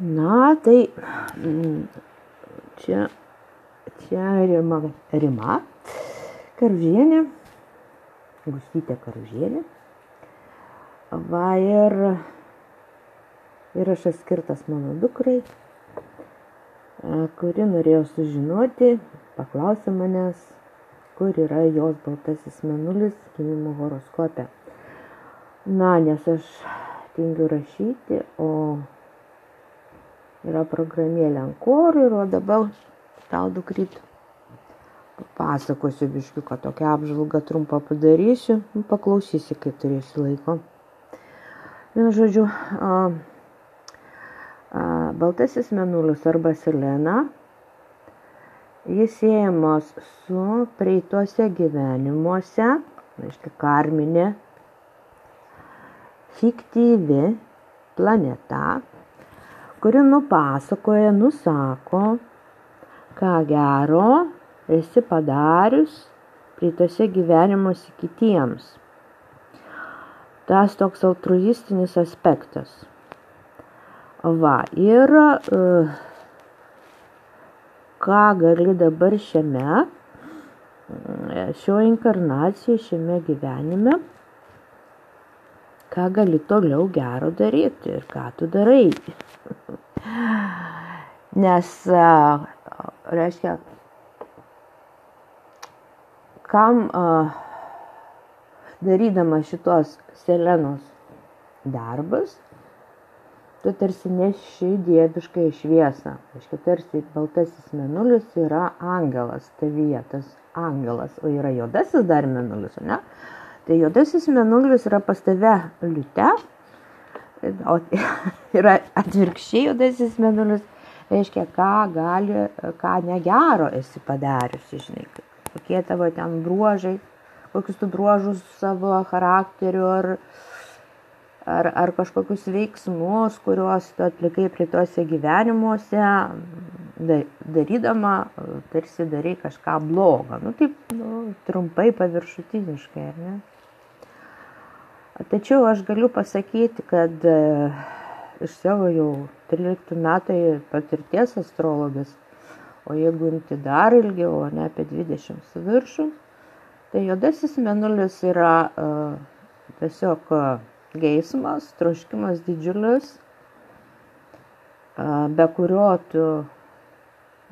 Na, tai mm, čia, čia Rima, Rima Karužienė, Gustytė Karužienė. Va ir įrašas skirtas mano dukrai, kuri norėjo sužinoti, paklausė manęs, kur yra jos baltasis menulis gimimo horoskope. Na, nes aš tingiu rašyti, o yra programėlė ant korų ir o dabar tau dukryt papasakosiu biškiuką tokią apžvalgą trumpą padarysiu, nu, paklausysi, kai turėsi laiko. Vienu žodžiu, a, a, baltasis menulis arba silena, jis siejamas su praeituose gyvenimuose, reiškia karminė, fiktyvi planeta, kuri nupasakoja, nusako, ką gero esi padarius praeitose gyvenimuose kitiems. Tas toks altruistinis aspektas. Va, ir uh, ką gali dabar šiame, šio inkarnacijoje, šiame gyvenime, ką gali toliau gero daryti ir ką tu darai. Nes, reiškia, kam darydama šitos Selenos darbas, tu tarsi neši dievišką šviesą. Reiškia, tarsi baltasis menulis yra angelas tavyje, tas angelas, o yra juodasis dar menulis, ne? Tai juodasis menulis yra pas tave liute, o yra atvirkščiai juodasis menulis, reiškia, ką gali, ką negero esi padariusi, žinai, kokie tavo ten bruožai, kokius tu bruožus savo charakteriu ar, ar, ar kažkokius veiksmus, kuriuos tu atlikai prie tuose gyvenimuose, darydama, tarsi darai kažką blogo. Nu, taip, nu, trumpai paviršutiniškai, ar ne? Tačiau aš galiu pasakyti, kad e, iš savo jau 13 metų patirties astrologės, o jeigu imti dar ilgiau, o ne apie 20 su viršų, tai juodasis menulis yra uh, tiesiog uh, geismas, troškimas didžiulis, uh, be kurio tu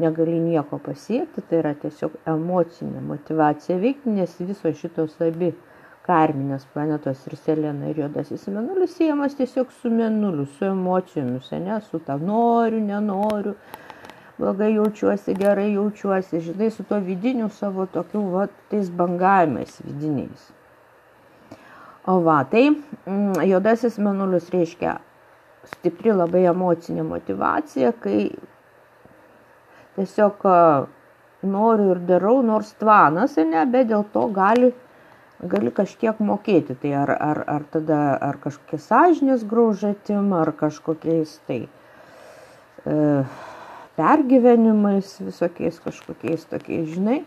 negali nieko pasiekti, tai yra tiesiog emocinė motivacija veikti, nes visos šitos abi karminės planetos ir selena ir juodasis menulis siejamas tiesiog su menuliu, su emocijomis, ne, su ta noriu, nenoriu, blogai jaučiuosi, gerai jaučiuosi, žinai, su to vidiniu savo tokiu, va, tais bangavimais vidiniais. O va, tai mm, juodasis menulis reiškia stipri labai emocinė motivacija, kai tiesiog noriu ir darau, nors tvanas, ne, bet dėl to gali gali kažkiek mokėti. Tai ar, ar, ar tada ar kažkokie sąžinės graužatim, ar kažkokiais tai e, pergyvenimais, visokiais kažkokiais tokiais, žinai.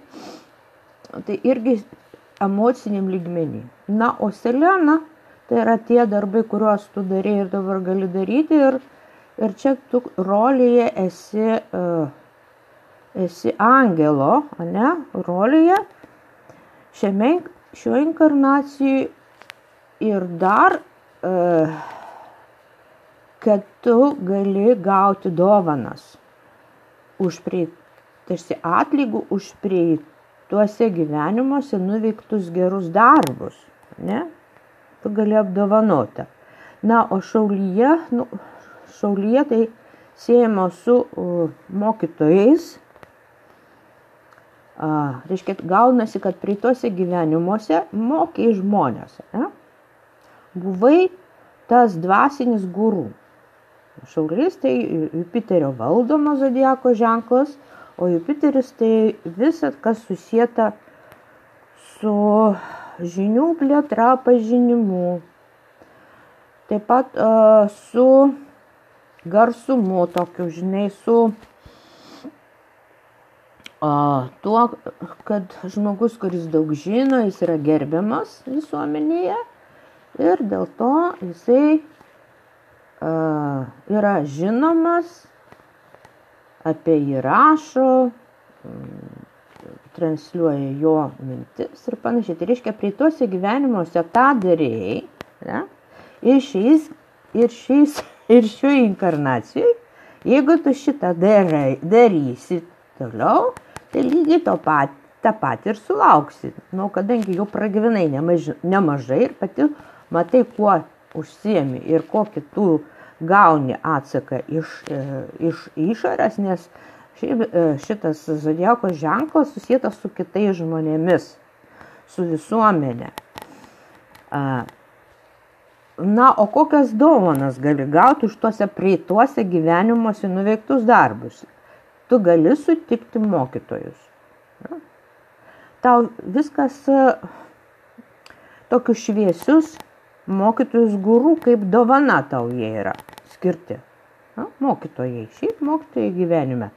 Tai irgi emociniam lygmenį. Na, o Selena tai yra tie darbai, kuriuos tu darai ir dabar gali daryti. Ir, ir čia tu rolėje esi, uh, esi angelo, ne, rolėje. Šiame šiuo inkarnacijui ir dar, e, kad tu gali gauti dovanas už prie, tarsi atlygų už prieituose gyvenimuose nuveiktus gerus darbus. Ne? Tu gali apdovanoti. Na, o šaulyje, nu, šaulyje tai siejama su uh, mokytojais, A, reiškia, gaunasi, kad praeituose gyvenimuose mokiai žmonės. Ne? Buvai tas dvasinis gurų. Šaulys tai Jupiterio valdomo zodiako ženklas, o Jupiteris tai visat, kas susieta su žinių plėtra, pažinimu. Taip pat uh, su garsumu, tokiu, žinai, su O tuo, kad žmogus, kuris daug žino, jis yra gerbiamas visuomenėje ir dėl to jisai uh, yra žinomas, apie jį rašo, mm, transliuoja jo mintis ir panašiai. Tai reiškia, prie tuose gyvenimuose tą darėjai, ne? ir šiais, ir šiais, ir šių inkarnacijai, jeigu tu šitą darai, darysi toliau, tai lygiai to pat, tą patį ir sulauksi. Nu, kadangi jau pragyvenai nemažai, nemažai ir pati matai, kuo užsiemi ir kokį tu gauni atsaką iš, e, iš išorės, nes šiaip, e, šitas zodieko ženklas susijęs su kitais žmonėmis, su visuomenė. Na, o kokias dovanas gali gauti už tuose prieituose gyvenimuose nuveiktus darbus? Tu gali sutikti mokytojus. Tau viskas e, tokius šviesius mokytojus gurų kaip dovana tau jie yra skirti. Na, mokytojai, šiaip mokytojai gyvenime.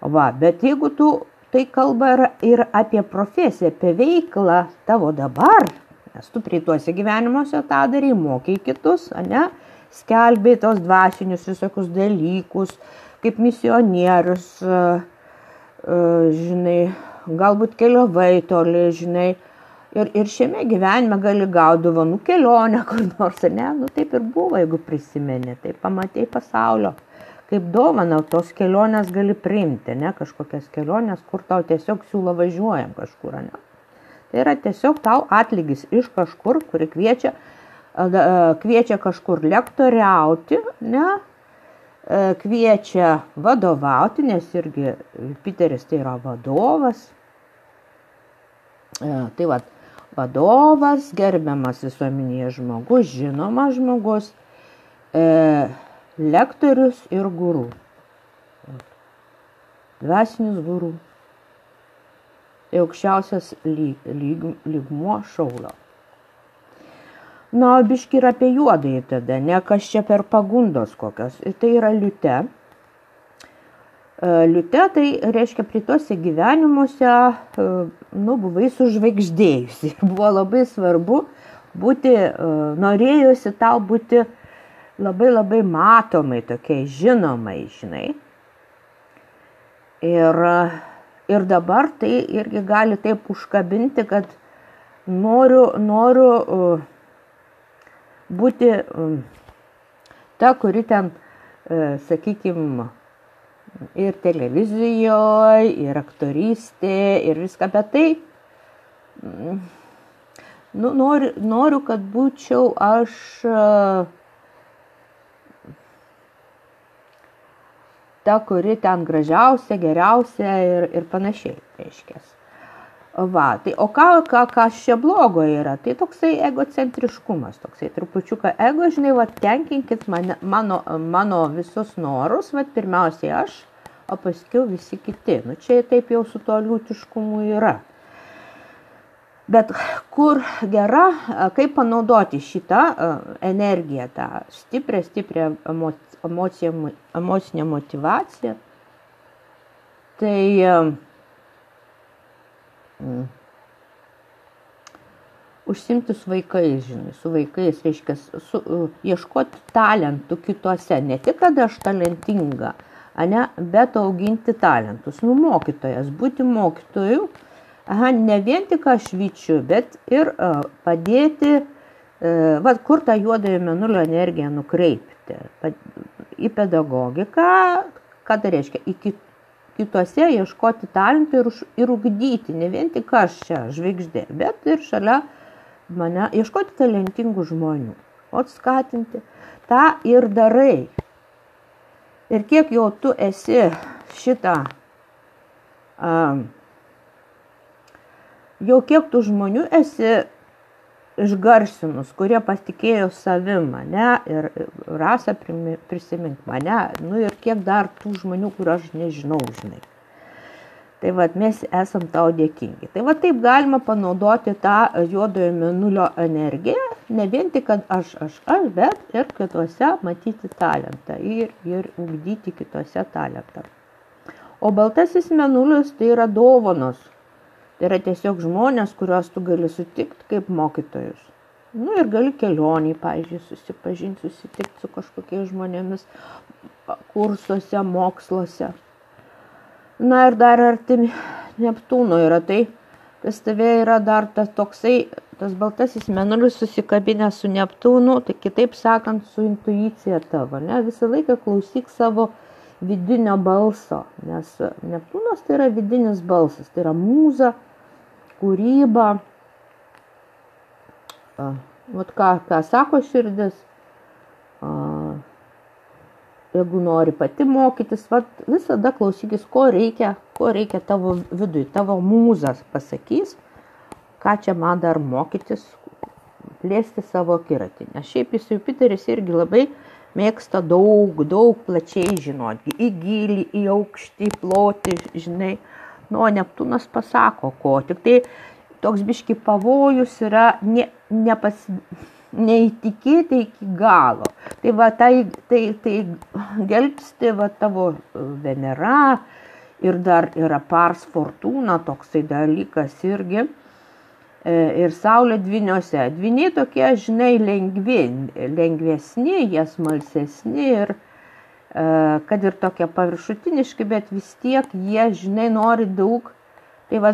Va, bet jeigu tu tai kalba ir, ir apie profesiją, apie veiklą tavo dabar, nes tu prieituose gyvenimuose tą darai, mokai kitus, ne, skelbė tos dvasinius visokius dalykus, kaip misionierius, žinai, galbūt keliavai toli, žinai, Ir, ir šiame gyvenime gali gauti dovanų kelionę kur nors, ne? Nu taip ir buvo, jeigu prisimeni, tai pamatai pasaulio. Kaip dovana tos kelionės gali priimti, ne? Kažkokias kelionės, kur tau tiesiog siūlo važiuojam kažkur, ne? Tai yra tiesiog tau atlygis iš kažkur, kuri kviečia, kviečia kažkur lektoriauti, ne? Kviečia vadovauti, nes irgi Piteris tai yra vadovas. Tai vad, vadovas, gerbiamas visuomenėje žmogus, žinomas žmogus, e, lektorius ir gurų. Dvasinis gurų. Tai aukščiausias lyg, lyg, lygmuo šaulio. Na, biški ir apie juodąjį tada, ne kas čia per pagundos kokios. Tai yra liute Liute tai reiškia prie tuose gyvenimuose, e, nu, buvai sužvaigždėjusi. Buvo labai svarbu būti, e, norėjusi tau būti labai labai matomai, tokiai žinomai, žinai. Ir, ir dabar tai irgi gali taip užkabinti, kad noriu, noriu e, būti ta, kuri ten, sakykime, ir televizijoje, ir aktorystė, ir viską, bet tai mm, nu, noriu, noriu, kad būčiau aš ta, kuri ten gražiausia, geriausia ir, ir panašiai, reiškia. Va, tai o ką, ką, kas čia blogo yra? Tai toksai egocentriškumas, toksai trupučiuką ego, žinai, va, tenkinkit mane, mano, mano visus norus, va, pirmiausiai aš, o paskiau visi kiti. Nu, čia taip jau su to liūtiškumu yra. Bet kur gera, kaip panaudoti šitą energiją, tą stiprią, stiprią emociją, emocinę motivaciją, tai užsimti su vaikais, žinai, su vaikais, reiškia, su, uh, ieškoti talentų kitose, ne tik, kad aš talentinga, ane, bet auginti talentus. Nu, mokytojas, būti mokytoju, aha, ne vien tik aš vyčiu, bet ir uh, padėti, uh, va, kur tą juodąją menulio energiją nukreipti. Į pedagogiką, ką tai reiškia, į kitų kituose ieškoti talentų ir, ir ugdyti, ne vien tik aš čia žvaigždė, bet ir šalia mane ieškoti talentingų žmonių, o skatinti. Ta ir darai. Ir kiek jau tu esi šitą, um, jau kiek tų žmonių esi išgarsinus, kurie pasitikėjo savim mane ir rasą prisimink mane, nu ir kiek dar tų žmonių, kur aš nežinau, žinai. Tai vad mes esam tau dėkingi. Tai vad taip galima panaudoti tą juodojo menulio energiją, ne vien tik, kad aš, aš, aš, bet ir kituose matyti talentą ir, ir ugdyti kituose talentą. O baltasis menulis tai yra dovanos, Tai yra tiesiog žmonės, kuriuos tu gali sutikti kaip mokytojus. Nu ir gali kelioniai, pavyzdžiui, susipažinti, susitikti su kažkokiais žmonėmis kursuose, moksluose. Na ir dar arti Neptūno yra tai, pas tave yra dar tas toksai, tas baltasis menulis susikabinęs su Neptūnu, tai kitaip sakant, su intuicija tavo, ne, visą laiką klausyk savo vidinio balso, nes Neptūnas tai yra vidinis balsas, tai yra mūza, kūryba, Vat ką, ką sako širdis, jeigu nori pati mokytis, vat, visada klausykis, ko reikia, ko reikia tavo vidui, tavo mūzas pasakys, ką čia man dar mokytis, plėsti savo akiratį. Nes šiaip jis Jupiteris irgi labai mėgsta daug, daug plačiai žinoti, į gilį, į aukštį, plotį, žinai. Nu, Neptūnas pasako, ko. Tik tai toks biški pavojus yra ne, nepas, neįtikėti iki galo. Tai va, tai, tai, tai gelbsti va tavo Venera ir dar yra Pars Fortuna, toksai dalykas irgi. E, ir Saulė dviniuose. Dviniai tokie, žinai, lengvi, lengvesni, jie smalsesni ir e, kad ir tokie paviršutiniški, bet vis tiek jie, žinai, nori daug. Tai va,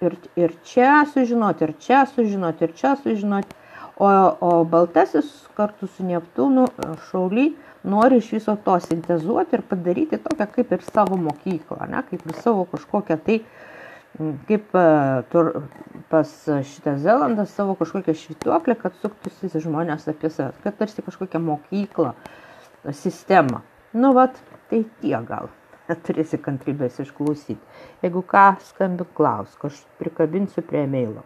ir, ir čia sužinoti, ir čia sužinoti, ir čia sužinoti. O, o baltasis kartu su Neptūnu šauly nori iš viso to sintezuoti ir padaryti tokią kaip ir savo mokyklą, ne? kaip ir savo kažkokią tai, kaip tur, pas šitą Zelandą savo kažkokią švituoklę, kad suktųsi žmonės apie save, kad tarsi kažkokią mokyklą, sistemą. Nu, vat, tai tiek gal turėsi kantrybės išklausyti. Jeigu ką, skambink klausk, aš prikabinsiu prie mailo.